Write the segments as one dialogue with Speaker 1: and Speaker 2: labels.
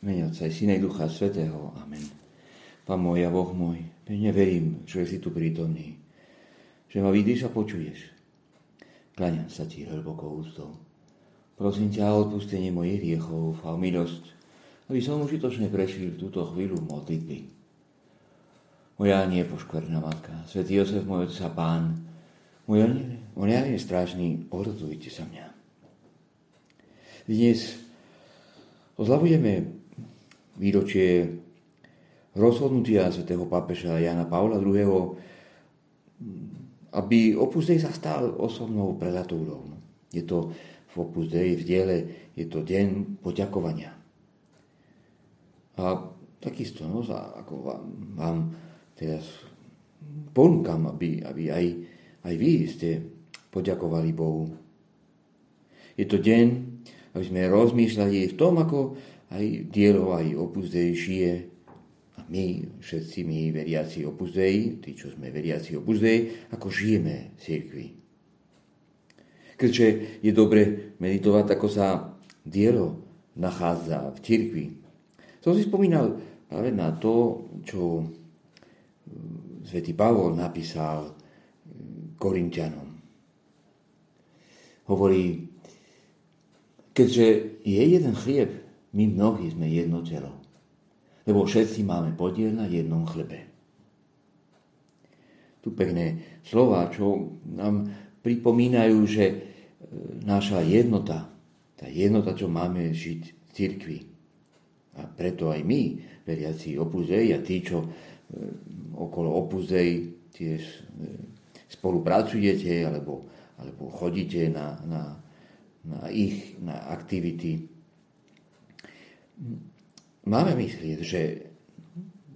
Speaker 1: Mene Otca i Syna Ducha Svetého. Amen. Pán môj a Boh môj, pevne verím, že si tu prítomný, že ma vidíš a počuješ. Kľaňam sa ti hlboko ústou. Prosím ťa o odpustenie mojich hriechov a milosť, aby som užitočne prežil túto chvíľu modlitby. Moja nie poškvrná matka, svätý Josef, môj otca pán, môj aniel je strážny, odhodujte sa mňa. Dnes Oslavujeme výročie rozhodnutia svätého pápeža Jana Pavla II, aby Opus Dei sa stal osobnou prelatúrou. Je to v Opus Dei, v diele, je to deň poďakovania. A takisto, no, ako vám, vám teraz ponúkam, aby, aby aj, aj vy ste poďakovali Bohu. Je to deň, aby sme rozmýšľali v tom, ako aj dielo, aj Opus Dei žije. A my, všetci my, veriaci Opus Dei, tí, čo sme veriaci Opus Dei, ako žijeme v cirkvi. Keďže je dobre meditovať, ako sa dielo nachádza v cirkvi. Som si spomínal práve na to, čo mm, svätý Pavol napísal mm, Korintianom. Hovorí, Keďže je jeden chlieb, my mnohí sme jedno telo. Lebo všetci máme podiel na jednom chlebe. Tu pekné slova, čo nám pripomínajú, že e, naša jednota, tá jednota, čo máme žiť v cirkvi. A preto aj my, veriaci opuzej a tí, čo e, okolo opuzej tiež e, spolupracujete alebo, alebo chodíte na, na na ich na aktivity. Máme myslieť, že,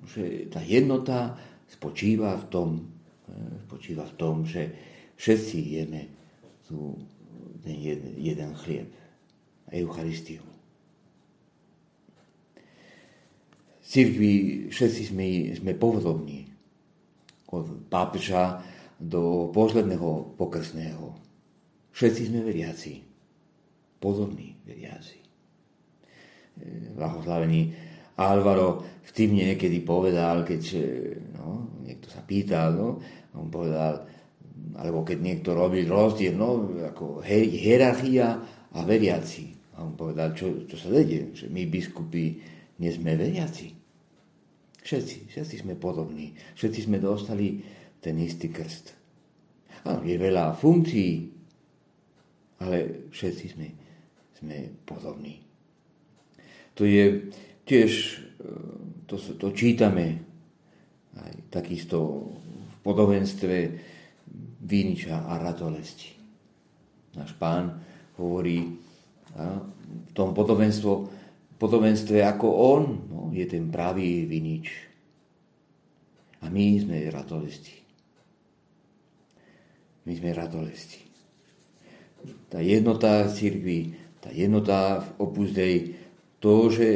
Speaker 1: že tá jednota spočíva v tom, spočíva v tom, že všetci jeme tu ten jeden, jeden chlieb, Eucharistiu. V cirkvi všetci sme, sme podobní. Od pápeža do posledného pokrsného. Všetci sme veriaci podobní veriaci. Blahoslavený Álvaro vtipne niekedy povedal, keď no, niekto sa pýtal, no, on povedal, alebo keď niekto robil rozdiel, no, ako hierarchia a veriaci. A on povedal, čo, čo sa vedie, že my biskupy nie sme veriaci. Všetci, všetci sme podobní. Všetci sme dostali ten istý krst. Áno, je veľa funkcií, ale všetci sme sme podobní. To je tiež, e, to, to čítame aj takisto v podobenstve Víniča a ratolesti. Náš pán hovorí a, v tom podobenstvo, podobenstve ako on no, je ten pravý vinič. A my sme ratolesti. My sme ratolesti. Tá jednota církvy tá jednota v Opus Dei, to, že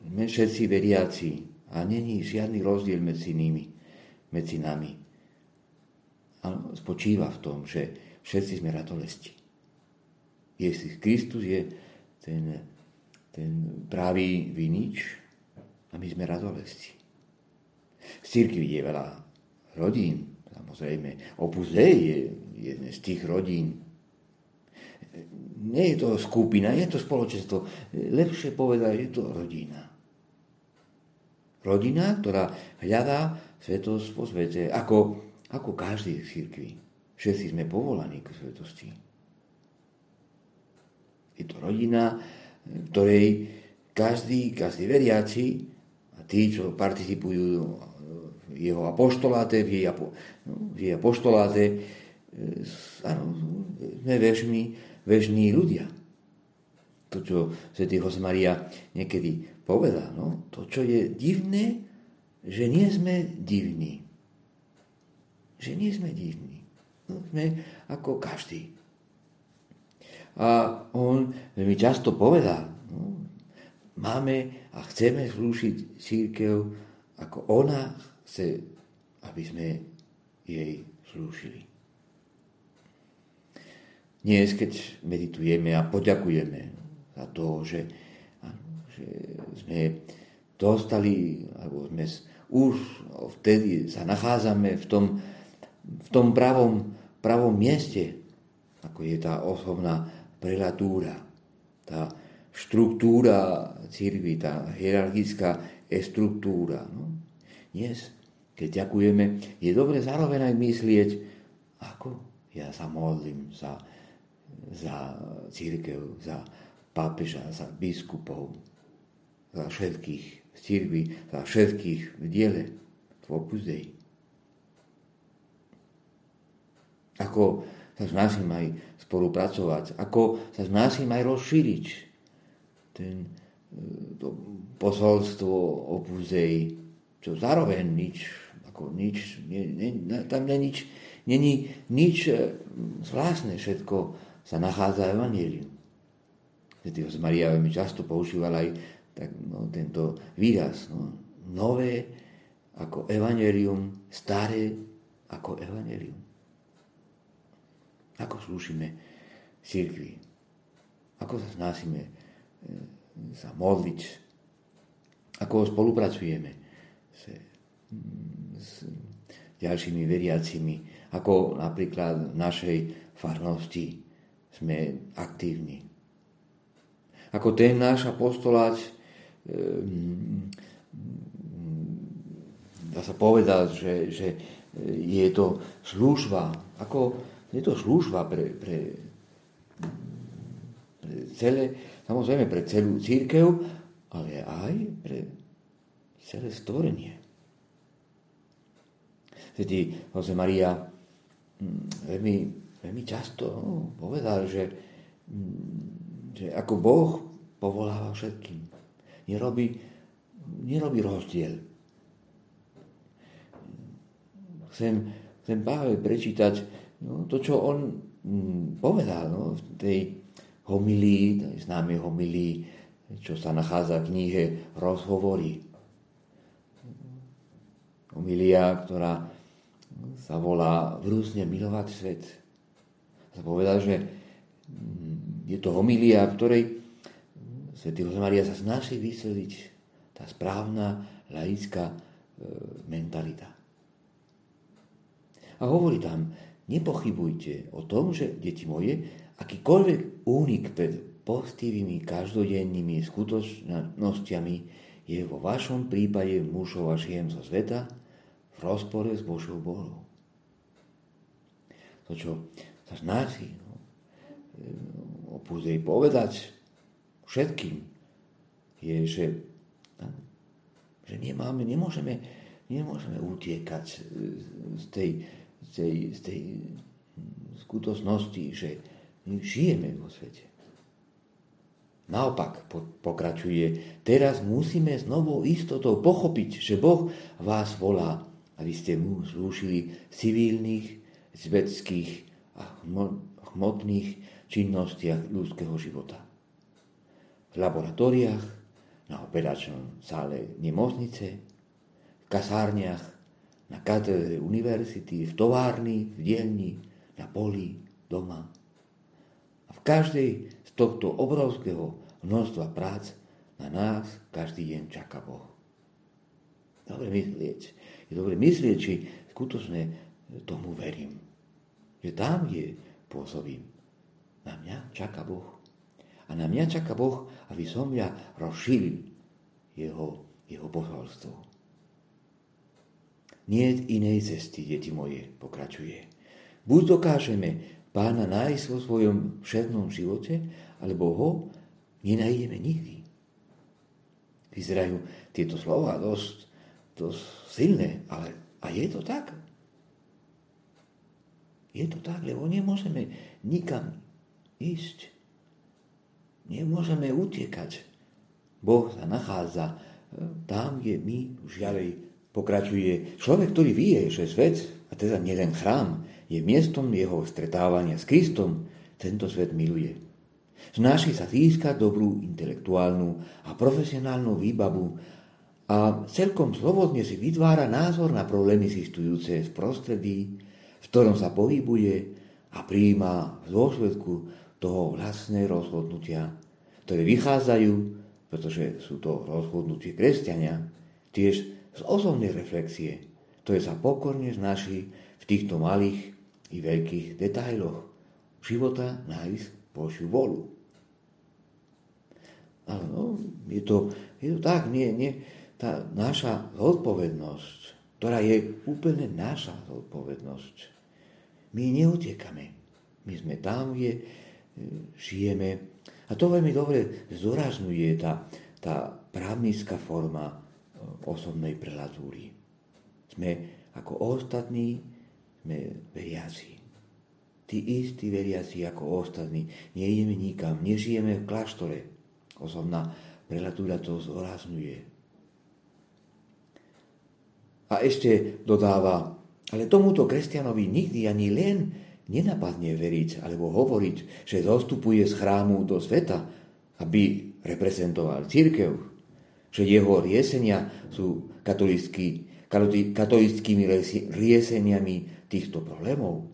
Speaker 1: sme všetci veriaci a není žiadny rozdiel medzi nimi, medzi nami. A spočíva v tom, že všetci sme ratolesti. Jezus Kristus je ten, ten pravý vinič a my sme ratolesti. V církvi je veľa rodín, samozrejme. Opus Dei je jeden z tých rodín, nie je to skupina, je to spoločenstvo. Lepšie povedať, je to rodina. Rodina, ktorá hľadá svetosť po svete, ako, ako každý v cirkvi. Všetci sme povolaní k svetosti. Je to rodina, ktorej každý, každý veriaci a tí, čo participujú v jeho apoštoláte, v jej, apo, no, v jej apoštoláte, sme vežmi, vežní ľudia. To, čo svätý Jose Maria niekedy povedal, no, to, čo je divné, že nie sme divní. Že nie sme divní. No, sme ako každý. A on mi často povedal, no, máme a chceme slúžiť církev, ako ona chce, aby sme jej slúžili. Dnes, keď meditujeme a poďakujeme za to, že, že sme dostali, alebo sme už vtedy sa nachádzame v tom, v tom pravom, pravom mieste, ako je tá osobná prelatúra, tá štruktúra církvy, tá hierarchická štruktúra. No. Dnes, keď ďakujeme, je dobre zároveň aj myslieť, ako ja sa modlím za, za církev, za pápeža, za biskupov, za všetkých z církvy, za všetkých v diele v Opus Dei. Ako sa snažím aj spolupracovať, ako sa snažím aj rozšíriť ten, e, to posolstvo Opus Dei, čo zároveň nič, ako nič, nie, nie, tam nie nič, není nič e, zvláštne, všetko sa nachádza v Evangeliu. Svetý Maria veľmi často používal aj tak, no, tento výraz. No, nové ako evanelium, staré ako evanelium. Ako slúžime církvi. Ako sa snásime e, sa modliť. Ako spolupracujeme s, s ďalšími veriacimi. Ako napríklad v našej farnosti sme aktívni ako ten náš apostolát, ehm, dá sa povedať, že, že je to služba, ako je to služba pre, pre, pre celé, samozrejme pre celú církev, ale aj pre celé stvorenie. Svetý Jose Maria mm, veľmi, veľmi často no, povedal, že mm, že ako Boh povoláva všetkým. Nerobí, nerobí rozdiel. Chcem, chcem práve prečítať no, to, čo on mm, povedal no, v tej homilii, tej známej homilii, čo sa nachádza v knihe Rozhovory. Homilia, ktorá sa volá Vrúzne milovať svet. Sa povedal, že je to homilia, v ktorej Sv. Maria sa snaží vysvetliť tá správna laická e, mentalita. A hovorí tam, nepochybujte o tom, že, deti moje, akýkoľvek únik pred postivými každodennými skutočnosťami je vo vašom prípade mužov a žien zo sveta v rozpore s Božou Bohou. To, čo snaží no, opúsť jej povedať všetkým, je, že, že nemáme, nemôžeme, nemôžeme utiekať z tej, z tej, z tej skutočnosti, že my žijeme vo svete. Naopak pokračuje, teraz musíme s novou istotou pochopiť, že Boh vás volá, aby ste mu slúžili civilných, svetských a hmotných činnostiach ľudského života. V laboratóriách, na operačnom sále nemocnice, v kasárniach, na katedre univerzity, v továrni, v dielni, na poli, doma. A v každej z tohto obrovského množstva prác na nás každý deň čaká Boh. Dobre myslieť. Je dobre myslieť, či skutočne tomu verím. Že tam je pôsobím. Na mňa čaká Boh. A na mňa čaká Boh, aby som ja rozšíril jeho, jeho posolstvo. Nie inej cesty, deti moje, pokračuje. Buď dokážeme pána nájsť vo svojom všednom živote, alebo ho nenájdeme nikdy. Vyzerajú tieto slova dosť, dosť silné, ale a je to tak? Je to tak, lebo nemôžeme nikam ísť. Nemôžeme utiekať. Boh sa nachádza e, tam, kde my už ďalej pokračuje. Človek, ktorý vie, že svet, a teda nielen chrám, je miestom jeho stretávania s Kristom, tento svet miluje. Znáši sa získať dobrú intelektuálnu a profesionálnu výbavu a celkom slobodne si vytvára názor na problémy existujúce v prostredí, v ktorom sa pohybuje a prijíma v dôsledku toho vlastné rozhodnutia, ktoré vychádzajú pretože sú to rozhodnutie kresťania, tiež z osobnej reflexie, to je sa pokorne znaší v týchto malých i veľkých detailoch života nájsť Božiu volu. Ale no, je to, je to tak, nie, nie, tá naša zodpovednosť, ktorá je úplne naša zodpovednosť. My neutekame. My sme tam, kde e, žijeme. A to veľmi dobre zdôrazňuje tá, tá právnická forma e, osobnej prelatúry. Sme ako ostatní, sme veriaci. Tí istí veriaci ako ostatní. Nejdeme nikam, nežijeme v kláštore. Osobná prelatúra to zdôrazňuje. A ešte dodáva, ale tomuto kresťanovi nikdy ani len nenapadne veriť alebo hovoriť, že zostupuje z chrámu do sveta, aby reprezentoval církev, že jeho riesenia sú katolickými rieseniami týchto problémov.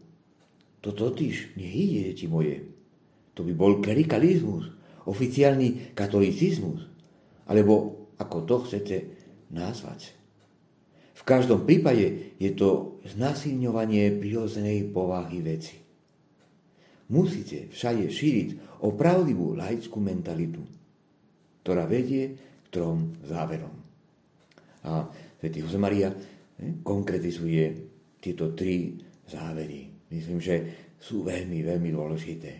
Speaker 1: To totiž nie je, deti moje. To by bol klerikalizmus, oficiálny katolicizmus, alebo ako to chcete nazvať. V každom prípade je to znasilňovanie prirodzenej povahy veci. Musíte všade šíriť opravdivú laickú mentalitu, ktorá vedie k trom záverom. A Sv. Jose Maria eh, konkretizuje tieto tri závery. Myslím, že sú veľmi, veľmi dôležité.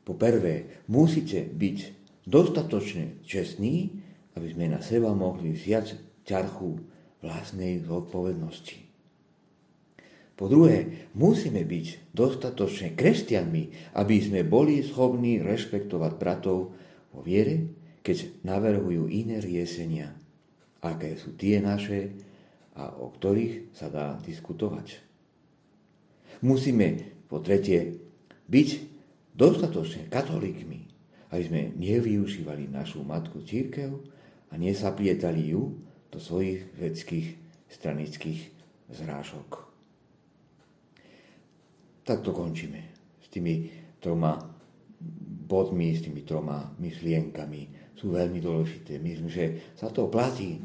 Speaker 1: Po prvé, musíte byť dostatočne čestní, aby sme na seba mohli vziať ťarchu vlastnej zodpovednosti. Po druhé, musíme byť dostatočne kresťanmi, aby sme boli schopní rešpektovať bratov vo viere, keď navrhujú iné riešenia, aké sú tie naše a o ktorých sa dá diskutovať. Musíme, po tretie, byť dostatočne katolíkmi, aby sme nevyužívali našu matku církev a nesaplietali ju do svojich vedských stranických zrážok. Tak to končíme s tými troma bodmi, s tými troma myšlienkami. Sú veľmi dôležité. Myslím, že sa to platí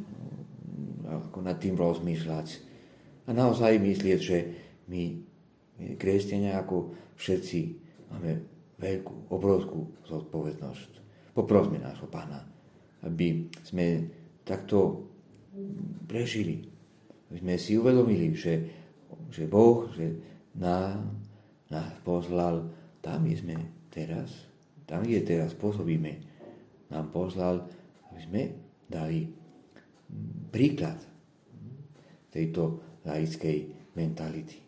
Speaker 1: ako nad tým rozmýšľať a naozaj myslieť, že my, kresťania ako všetci, máme veľkú, obrovskú zodpovednosť. Poprosme nášho pána, aby sme takto prežili. My sme si uvedomili, že, že Boh že nás, nás poslal tam, sme teraz, tam, kde teraz pôsobíme, nám poslal, aby sme dali príklad tejto laickej mentality.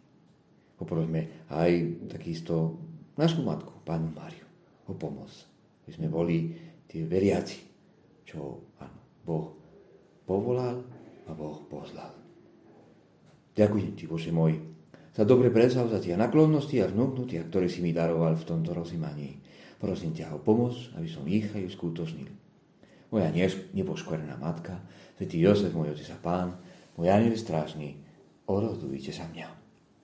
Speaker 1: Poprosme aj takisto našu matku, pánu Máriu, o pomoc. aby sme boli tie veriaci, čo áno, Boh povolal a Boh poslal. Ďakujem ti, Bože môj, za dobre presavzatia, naklonnosti a vnúknutia, ktoré si mi daroval v tomto rozímaní. Prosím ťa o pomoc, aby som ich aj uskutočnil. Moja nepoškverená matka, Svetý Jozef, môj otec a pán, môj aniel strážny, orodujte sa mňa.